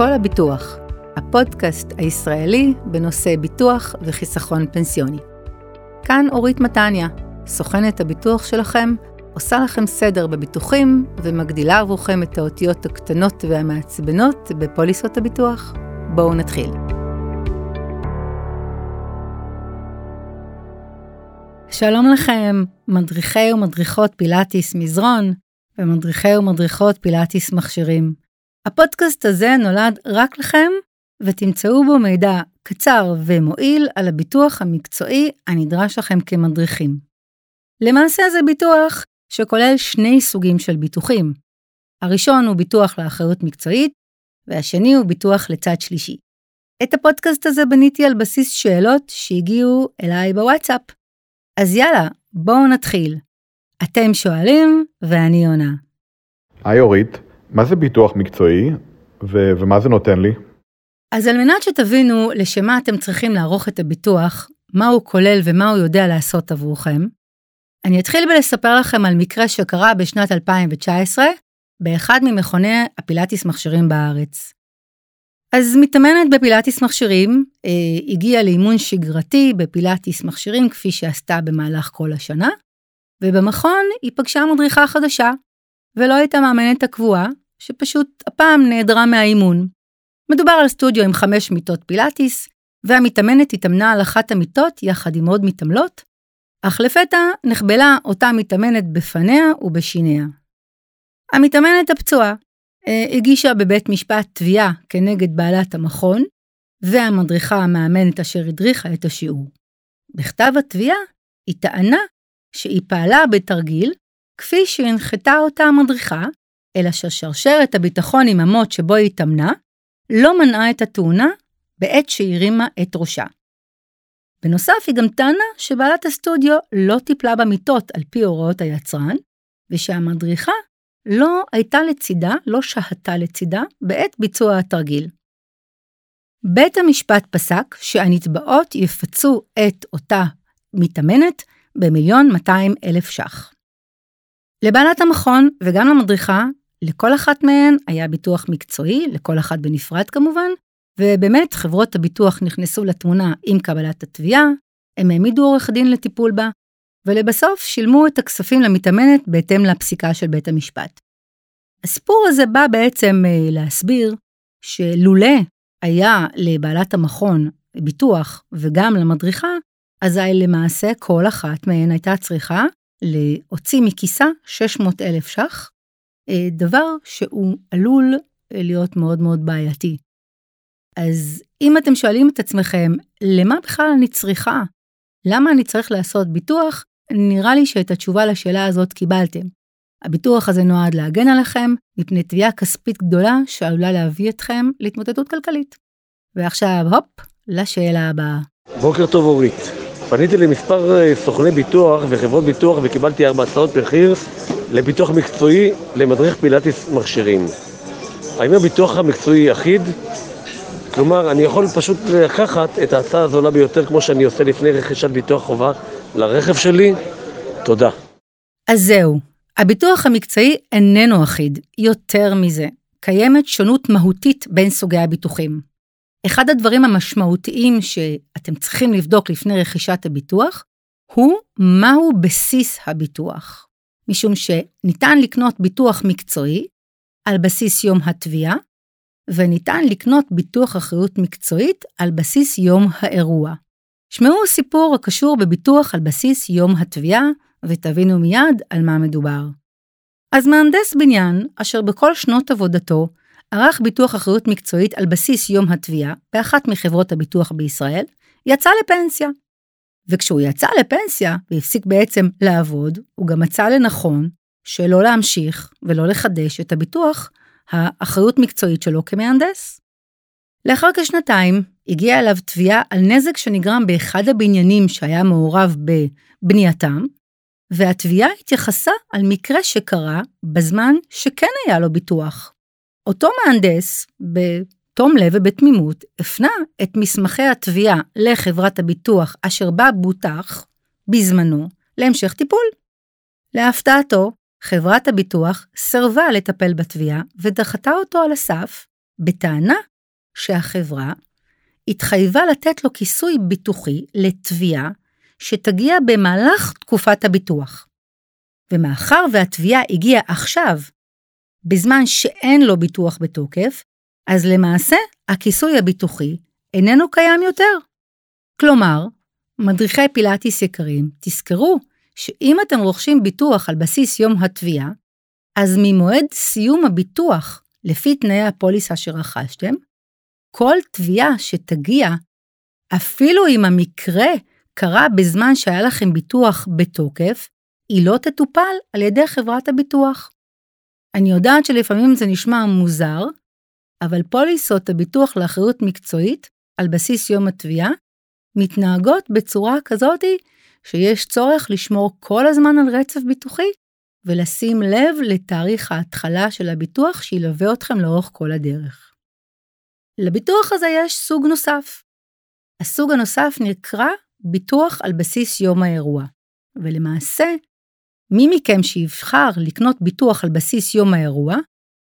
כל הביטוח, הפודקאסט הישראלי בנושא ביטוח וחיסכון פנסיוני. כאן אורית מתניה, סוכנת הביטוח שלכם, עושה לכם סדר בביטוחים ומגדילה עבורכם את האותיות הקטנות והמעצבנות בפוליסות הביטוח. בואו נתחיל. שלום לכם, מדריכי ומדריכות פילאטיס מזרון ומדריכי ומדריכות פילאטיס מכשירים. הפודקאסט הזה נולד רק לכם, ותמצאו בו מידע קצר ומועיל על הביטוח המקצועי הנדרש לכם כמדריכים. למעשה זה ביטוח שכולל שני סוגים של ביטוחים. הראשון הוא ביטוח לאחריות מקצועית, והשני הוא ביטוח לצד שלישי. את הפודקאסט הזה בניתי על בסיס שאלות שהגיעו אליי בוואטסאפ. אז יאללה, בואו נתחיל. אתם שואלים ואני עונה. היי אורית, מה זה ביטוח מקצועי ו- ומה זה נותן לי? אז על מנת שתבינו לשם מה אתם צריכים לערוך את הביטוח, מה הוא כולל ומה הוא יודע לעשות עבורכם, אני אתחיל בלספר לכם על מקרה שקרה בשנת 2019 באחד ממכוני הפילאטיס מכשירים בארץ. אז מתאמנת בפילאטיס מכשירים, אה, הגיעה לאימון שגרתי בפילאטיס מכשירים כפי שעשתה במהלך כל השנה, ובמכון היא פגשה מדריכה חדשה, ולא הייתה מאמנת הקבועה, שפשוט הפעם נעדרה מהאימון. מדובר על סטודיו עם חמש מיטות פילאטיס, והמתאמנת התאמנה על אחת המיטות יחד עם עוד מתעמלות, אך לפתע נחבלה אותה מתאמנת בפניה ובשיניה. המתאמנת הפצועה אה, הגישה בבית משפט תביעה כנגד בעלת המכון, והמדריכה המאמנת אשר הדריכה את השיעור. בכתב התביעה היא טענה שהיא פעלה בתרגיל כפי שהנחתה אותה המדריכה, אלא ששרשרת הביטחון עם המוט שבו היא התאמנה, לא מנעה את התאונה בעת שהרימה את ראשה. בנוסף, היא גם טענה שבעלת הסטודיו לא טיפלה במיטות על פי הוראות היצרן, ושהמדריכה לא הייתה לצידה, לא שהתה לצידה, בעת ביצוע התרגיל. בית המשפט פסק שהנתבעות יפצו את אותה מתאמנת במיליון 200 אלף ש"ח. לבעלת המכון וגם למדריכה, לכל אחת מהן היה ביטוח מקצועי, לכל אחת בנפרד כמובן, ובאמת חברות הביטוח נכנסו לתמונה עם קבלת התביעה, הם העמידו עורך דין לטיפול בה, ולבסוף שילמו את הכספים למתאמנת בהתאם לפסיקה של בית המשפט. הסיפור הזה בא בעצם אה, להסביר שלולא היה לבעלת המכון ביטוח וגם למדריכה, אזי למעשה כל אחת מהן הייתה צריכה להוציא מכיסה 600 אלף ש"ח, דבר שהוא עלול אה, להיות מאוד מאוד בעייתי. אז אם אתם שואלים את עצמכם, למה בכלל אני צריכה? למה אני צריך לעשות ביטוח? נראה לי שאת התשובה לשאלה הזאת קיבלתם. הביטוח הזה נועד להגן עליכם מפני תביעה כספית גדולה שעלולה להביא אתכם להתמוטטות כלכלית. ועכשיו, הופ, לשאלה הבאה. בוקר טוב אורית. פניתי למספר אה, סוכני ביטוח וחברות ביטוח וקיבלתי ארבע הצעות מחיר לביטוח מקצועי למדריך פילאטיס מכשירים. האם הביטוח המקצועי אחיד? כלומר, אני יכול פשוט לקחת את ההצעה הזולה ביותר כמו שאני עושה לפני רכישת ביטוח חובה לרכב שלי? תודה. אז זהו, הביטוח המקצועי איננו אחיד, יותר מזה, קיימת שונות מהותית בין סוגי הביטוחים. אחד הדברים המשמעותיים שאתם צריכים לבדוק לפני רכישת הביטוח, הוא מהו בסיס הביטוח. משום שניתן לקנות ביטוח מקצועי על בסיס יום התביעה, וניתן לקנות ביטוח אחריות מקצועית על בסיס יום האירוע. שמעו סיפור הקשור בביטוח על בסיס יום התביעה, ותבינו מיד על מה מדובר. אז מהנדס בניין, אשר בכל שנות עבודתו ערך ביטוח אחריות מקצועית על בסיס יום התביעה באחת מחברות הביטוח בישראל, יצא לפנסיה. וכשהוא יצא לפנסיה והפסיק בעצם לעבוד, הוא גם מצא לנכון שלא להמשיך ולא לחדש את הביטוח האחריות מקצועית שלו כמהנדס. לאחר כשנתיים הגיעה אליו תביעה על נזק שנגרם באחד הבניינים שהיה מעורב בבנייתם, והתביעה התייחסה על מקרה שקרה בזמן שכן היה לו ביטוח. אותו מהנדס, בתום לב ובתמימות, הפנה את מסמכי התביעה לחברת הביטוח אשר בה בוטח, בזמנו, להמשך טיפול. להפתעתו, חברת הביטוח סירבה לטפל בתביעה ודחתה אותו על הסף, בטענה שהחברה התחייבה לתת לו כיסוי ביטוחי לתביעה שתגיע במהלך תקופת הביטוח. ומאחר והתביעה הגיעה עכשיו, בזמן שאין לו ביטוח בתוקף, אז למעשה הכיסוי הביטוחי איננו קיים יותר. כלומר, מדריכי פילאטיס יקרים, תזכרו שאם אתם רוכשים ביטוח על בסיס יום התביעה, אז ממועד סיום הביטוח לפי תנאי הפוליסה שרכשתם, כל תביעה שתגיע, אפילו אם המקרה קרה בזמן שהיה לכם ביטוח בתוקף, היא לא תטופל על ידי חברת הביטוח. אני יודעת שלפעמים זה נשמע מוזר, אבל פוליסות הביטוח לאחריות מקצועית, על בסיס יום התביעה, מתנהגות בצורה כזאתי שיש צורך לשמור כל הזמן על רצף ביטוחי ולשים לב לתאריך ההתחלה של הביטוח שילווה אתכם לאורך כל הדרך. לביטוח הזה יש סוג נוסף. הסוג הנוסף נקרא ביטוח על בסיס יום האירוע, ולמעשה, מי מכם שיבחר לקנות ביטוח על בסיס יום האירוע,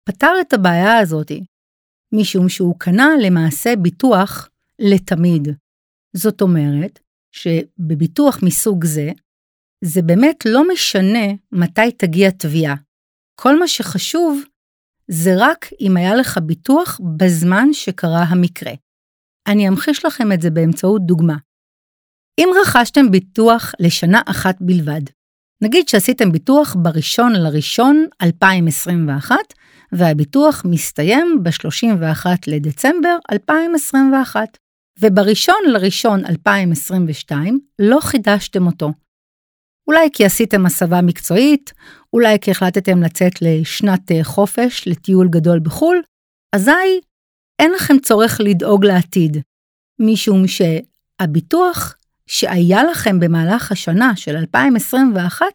פתר את הבעיה הזאתי, משום שהוא קנה למעשה ביטוח לתמיד. זאת אומרת, שבביטוח מסוג זה, זה באמת לא משנה מתי תגיע תביעה. כל מה שחשוב זה רק אם היה לך ביטוח בזמן שקרה המקרה. אני אמחיש לכם את זה באמצעות דוגמה. אם רכשתם ביטוח לשנה אחת בלבד, נגיד שעשיתם ביטוח בראשון לראשון 2021, והביטוח מסתיים ב-31 לדצמבר 2021. ובראשון לראשון 2022 לא חידשתם אותו. אולי כי עשיתם הסבה מקצועית, אולי כי החלטתם לצאת לשנת אה, חופש, לטיול גדול בחו"ל, אזי אין לכם צורך לדאוג לעתיד, משום שהביטוח שהיה לכם במהלך השנה של 2021,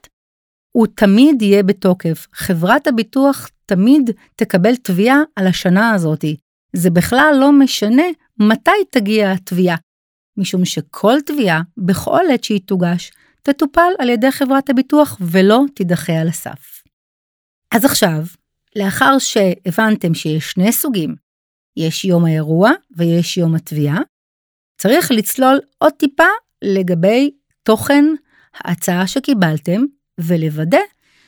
הוא תמיד יהיה בתוקף. חברת הביטוח תמיד תקבל תביעה על השנה הזאתי. זה בכלל לא משנה מתי תגיע התביעה, משום שכל תביעה, בכל עת שהיא תוגש, תטופל על ידי חברת הביטוח ולא תידחה על הסף. אז עכשיו, לאחר שהבנתם שיש שני סוגים, יש יום האירוע ויש יום התביעה, צריך לצלול עוד טיפה לגבי תוכן ההצעה שקיבלתם ולוודא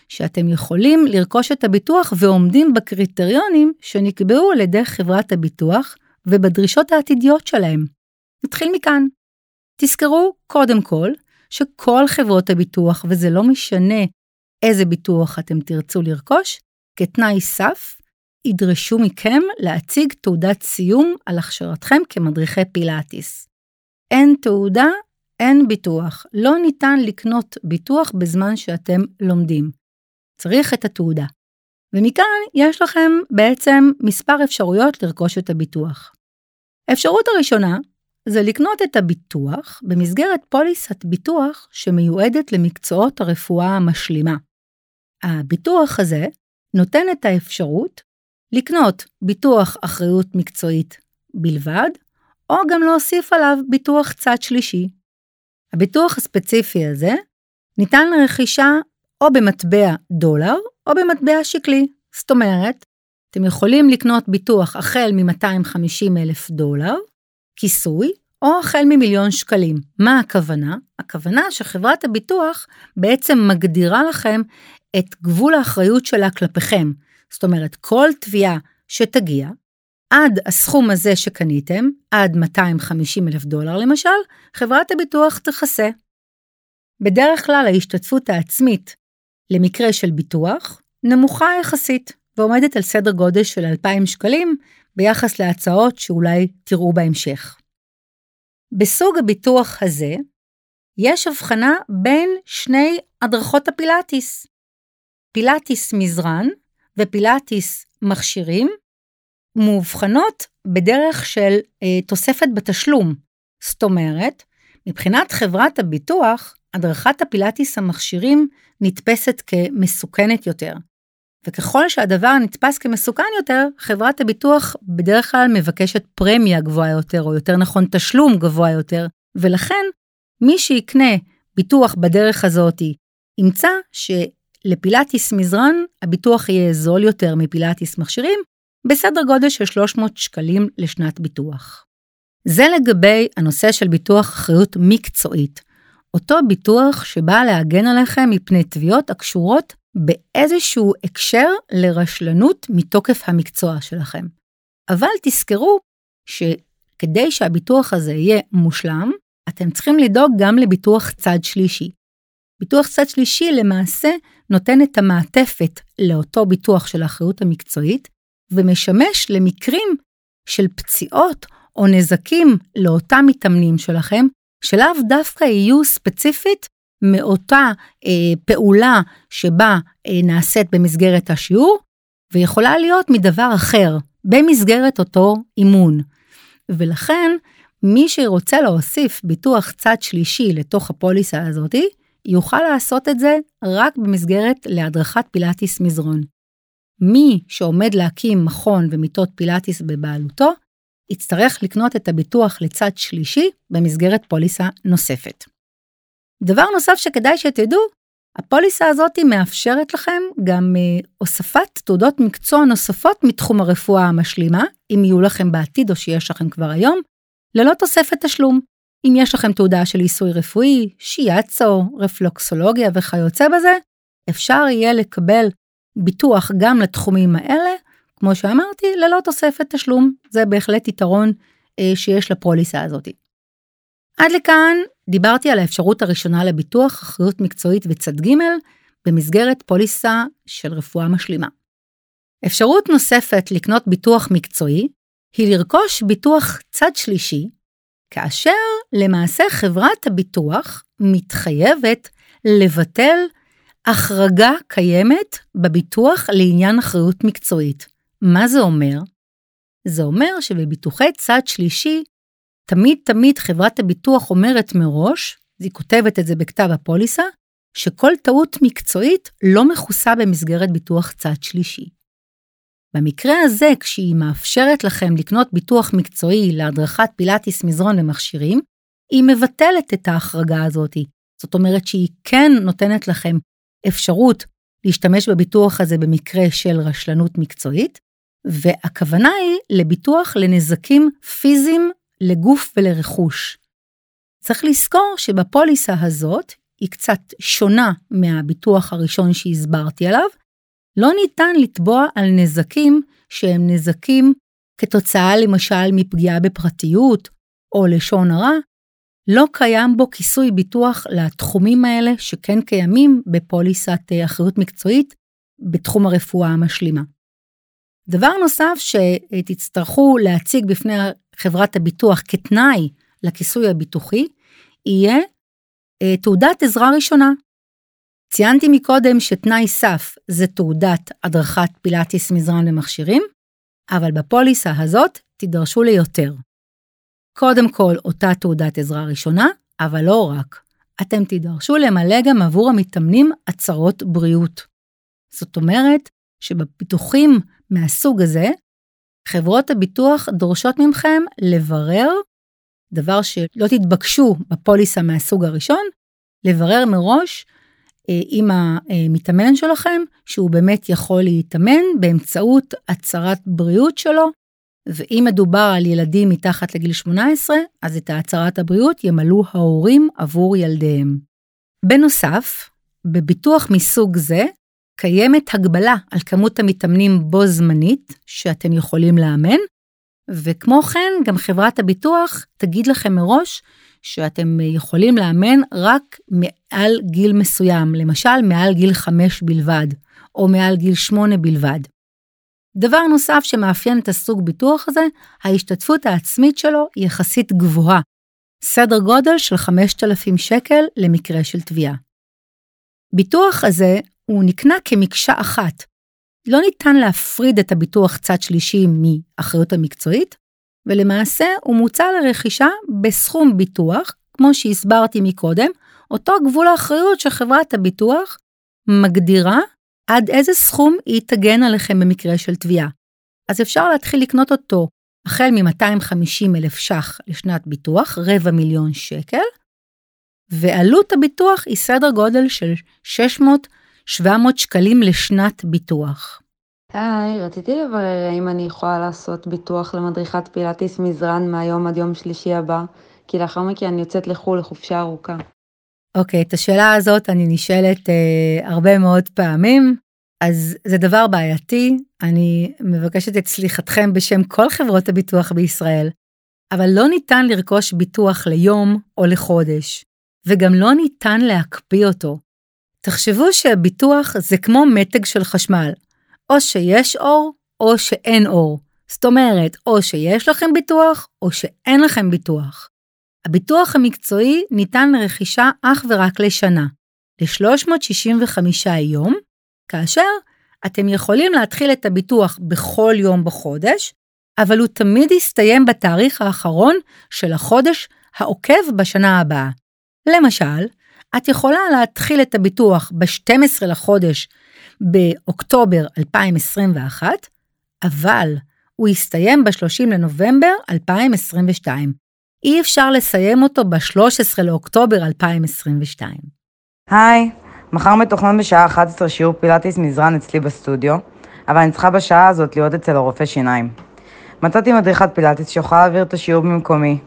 שאתם יכולים לרכוש את הביטוח ועומדים בקריטריונים שנקבעו על ידי חברת הביטוח ובדרישות העתידיות שלהם. נתחיל מכאן. תזכרו, קודם כל, שכל חברות הביטוח, וזה לא משנה איזה ביטוח אתם תרצו לרכוש, כתנאי סף, ידרשו מכם להציג תעודת סיום על הכשרתכם כמדריכי פילאטיס. אין תעודה, אין ביטוח. לא ניתן לקנות ביטוח בזמן שאתם לומדים. צריך את התעודה. ומכאן יש לכם בעצם מספר אפשרויות לרכוש את הביטוח. האפשרות הראשונה זה לקנות את הביטוח במסגרת פוליסת ביטוח שמיועדת למקצועות הרפואה המשלימה. הביטוח הזה נותן את האפשרות לקנות ביטוח אחריות מקצועית בלבד, או גם להוסיף עליו ביטוח צד שלישי. הביטוח הספציפי הזה ניתן לרכישה או במטבע דולר או במטבע שקלי. זאת אומרת, אתם יכולים לקנות ביטוח החל מ-250 אלף דולר, כיסוי, או החל ממיליון שקלים. מה הכוונה? הכוונה שחברת הביטוח בעצם מגדירה לכם את גבול האחריות שלה כלפיכם. זאת אומרת, כל תביעה שתגיע, עד הסכום הזה שקניתם, עד 250 אלף דולר למשל, חברת הביטוח תכסה. בדרך כלל ההשתתפות העצמית למקרה של ביטוח נמוכה יחסית, ועומדת על סדר גודל של 2,000 שקלים ביחס להצעות שאולי תראו בהמשך. בסוג הביטוח הזה, יש הבחנה בין שני הדרכות הפילאטיס. פילאטיס מזרן ופילאטיס מכשירים מאובחנות בדרך של אה, תוספת בתשלום. זאת אומרת, מבחינת חברת הביטוח, הדרכת הפילאטיס המכשירים נתפסת כמסוכנת יותר. וככל שהדבר נתפס כמסוכן יותר, חברת הביטוח בדרך כלל מבקשת פרמיה גבוהה יותר, או יותר נכון תשלום גבוה יותר, ולכן מי שיקנה ביטוח בדרך הזאת ימצא שלפילאטיס מזרן הביטוח יהיה זול יותר מפילאטיס מכשירים, בסדר גודל של 300 שקלים לשנת ביטוח. זה לגבי הנושא של ביטוח אחריות מקצועית. אותו ביטוח שבא להגן עליכם מפני תביעות הקשורות באיזשהו הקשר לרשלנות מתוקף המקצוע שלכם. אבל תזכרו שכדי שהביטוח הזה יהיה מושלם, אתם צריכים לדאוג גם לביטוח צד שלישי. ביטוח צד שלישי למעשה נותן את המעטפת לאותו ביטוח של האחריות המקצועית, ומשמש למקרים של פציעות או נזקים לאותם מתאמנים שלכם, שלאו דווקא יהיו ספציפית מאותה אה, פעולה שבה אה, נעשית במסגרת השיעור, ויכולה להיות מדבר אחר, במסגרת אותו אימון. ולכן, מי שרוצה להוסיף ביטוח צד שלישי לתוך הפוליסה הזאתי, יוכל לעשות את זה רק במסגרת להדרכת פילאטיס מזרון. מי שעומד להקים מכון ומיטות פילאטיס בבעלותו, יצטרך לקנות את הביטוח לצד שלישי במסגרת פוליסה נוספת. דבר נוסף שכדאי שתדעו, הפוליסה הזאת מאפשרת לכם גם אה, הוספת תעודות מקצוע נוספות מתחום הרפואה המשלימה, אם יהיו לכם בעתיד או שיש לכם כבר היום, ללא תוספת תשלום. אם יש לכם תעודה של עיסוי רפואי, שיאצו, רפלוקסולוגיה וכיוצא בזה, אפשר יהיה לקבל ביטוח גם לתחומים האלה, כמו שאמרתי, ללא תוספת תשלום. זה בהחלט יתרון אה, שיש לפוליסה הזאת. עד לכאן דיברתי על האפשרות הראשונה לביטוח אחריות מקצועית וצד ג' במסגרת פוליסה של רפואה משלימה. אפשרות נוספת לקנות ביטוח מקצועי היא לרכוש ביטוח צד שלישי, כאשר למעשה חברת הביטוח מתחייבת לבטל החרגה קיימת בביטוח לעניין אחריות מקצועית. מה זה אומר? זה אומר שבביטוחי צד שלישי, תמיד תמיד חברת הביטוח אומרת מראש, היא כותבת את זה בכתב הפוליסה, שכל טעות מקצועית לא מכוסה במסגרת ביטוח צד שלישי. במקרה הזה, כשהיא מאפשרת לכם לקנות ביטוח מקצועי להדרכת פילאטיס מזרון למכשירים, היא מבטלת את ההחרגה הזאת. זאת אומרת שהיא כן נותנת לכם אפשרות להשתמש בביטוח הזה במקרה של רשלנות מקצועית, והכוונה היא לביטוח לנזקים פיזיים לגוף ולרכוש. צריך לזכור שבפוליסה הזאת היא קצת שונה מהביטוח הראשון שהסברתי עליו, לא ניתן לתבוע על נזקים שהם נזקים כתוצאה למשל מפגיעה בפרטיות או לשון הרע, לא קיים בו כיסוי ביטוח לתחומים האלה שכן קיימים בפוליסת אה, אחריות מקצועית בתחום הרפואה המשלימה. דבר נוסף שתצטרכו להציג בפני חברת הביטוח כתנאי לכיסוי הביטוחי, יהיה אה, תעודת עזרה ראשונה. ציינתי מקודם שתנאי סף זה תעודת הדרכת פילאטיס מזרן למכשירים, אבל בפוליסה הזאת תידרשו ליותר. קודם כל אותה תעודת עזרה ראשונה, אבל לא רק. אתם תידרשו למלא גם עבור המתאמנים הצהרות בריאות. זאת אומרת שבפיתוחים מהסוג הזה, חברות הביטוח דורשות מכם לברר, דבר שלא תתבקשו בפוליסה מהסוג הראשון, לברר מראש אה, עם המתאמן שלכם שהוא באמת יכול להתאמן באמצעות הצהרת בריאות שלו, ואם מדובר על ילדים מתחת לגיל 18, אז את הצהרת הבריאות ימלאו ההורים עבור ילדיהם. בנוסף, בביטוח מסוג זה, קיימת הגבלה על כמות המתאמנים בו זמנית שאתם יכולים לאמן, וכמו כן, גם חברת הביטוח תגיד לכם מראש שאתם יכולים לאמן רק מעל גיל מסוים, למשל מעל גיל 5 בלבד, או מעל גיל 8 בלבד. דבר נוסף שמאפיין את הסוג ביטוח הזה, ההשתתפות העצמית שלו היא יחסית גבוהה, סדר גודל של 5,000 שקל למקרה של תביעה. ביטוח הזה הוא נקנה כמקשה אחת. לא ניתן להפריד את הביטוח צד שלישי מאחריות המקצועית, ולמעשה הוא מוצע לרכישה בסכום ביטוח, כמו שהסברתי מקודם, אותו גבול האחריות שחברת הביטוח מגדירה עד איזה סכום היא תגן עליכם במקרה של תביעה. אז אפשר להתחיל לקנות אותו החל מ-250 אלף ש"ח לשנת ביטוח, רבע מיליון שקל, ועלות הביטוח היא סדר גודל של 600-700 שקלים לשנת ביטוח. היי, רציתי לברר האם אני יכולה לעשות ביטוח למדריכת פילאטיס מזרן מהיום עד יום שלישי הבא, כי לאחר מכן אני יוצאת לחו"ל לחופשה ארוכה. אוקיי, את השאלה הזאת אני נשאלת אה, הרבה מאוד פעמים, אז זה דבר בעייתי, אני מבקשת את סליחתכם בשם כל חברות הביטוח בישראל, אבל לא ניתן לרכוש ביטוח ליום או לחודש, וגם לא ניתן להקפיא אותו. תחשבו שביטוח זה כמו מתג של חשמל, או שיש אור או שאין אור. זאת אומרת, או שיש לכם ביטוח או שאין לכם ביטוח. הביטוח המקצועי ניתן לרכישה אך ורק לשנה, ל-365 יום, כאשר אתם יכולים להתחיל את הביטוח בכל יום בחודש, אבל הוא תמיד יסתיים בתאריך האחרון של החודש העוקב בשנה הבאה. למשל, את יכולה להתחיל את הביטוח ב-12 לחודש באוקטובר 2021, אבל הוא יסתיים ב-30 לנובמבר 2022. אי אפשר לסיים אותו ב-13 לאוקטובר 2022. היי, מחר מתוכנן בשעה 11 שיעור פילאטיס מזרן אצלי בסטודיו, אבל אני צריכה בשעה הזאת להיות אצל הרופא שיניים. מצאתי מדריכת פילאטיס שיכולה להעביר את השיעור במקומי.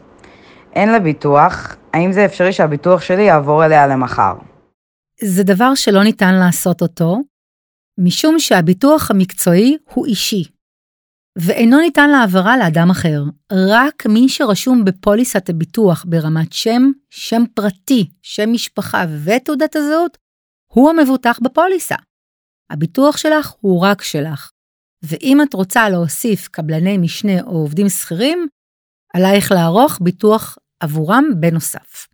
אין לה ביטוח, האם זה אפשרי שהביטוח שלי יעבור אליה למחר? זה דבר שלא ניתן לעשות אותו, משום שהביטוח המקצועי הוא אישי, ואינו ניתן להעברה לאדם אחר. רק מי שרשום בפוליסת הביטוח ברמת שם, שם פרטי, שם משפחה ותעודת הזהות, הוא המבוטח בפוליסה. הביטוח שלך הוא רק שלך. ואם את רוצה להוסיף קבלני משנה או עובדים שכירים, עלייך לערוך ביטוח עבורם בנוסף.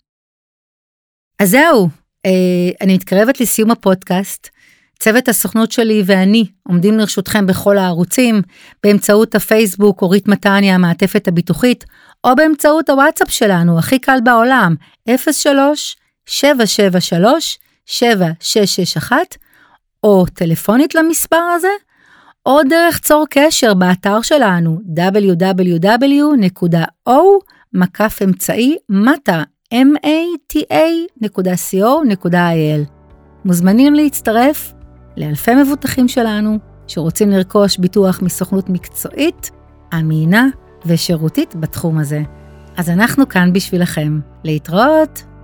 אז זהו, אה, אני מתקרבת לסיום הפודקאסט. צוות הסוכנות שלי ואני עומדים לרשותכם בכל הערוצים, באמצעות הפייסבוק אורית מתניה המעטפת הביטוחית, או באמצעות הוואטסאפ שלנו, הכי קל בעולם, 03-773-7661, או טלפונית למספר הזה, או דרך צור קשר באתר שלנו mata.co.il. מוזמנים להצטרף לאלפי מבוטחים שלנו שרוצים לרכוש ביטוח מסוכנות מקצועית, אמינה ושירותית בתחום הזה. אז אנחנו כאן בשבילכם. להתראות!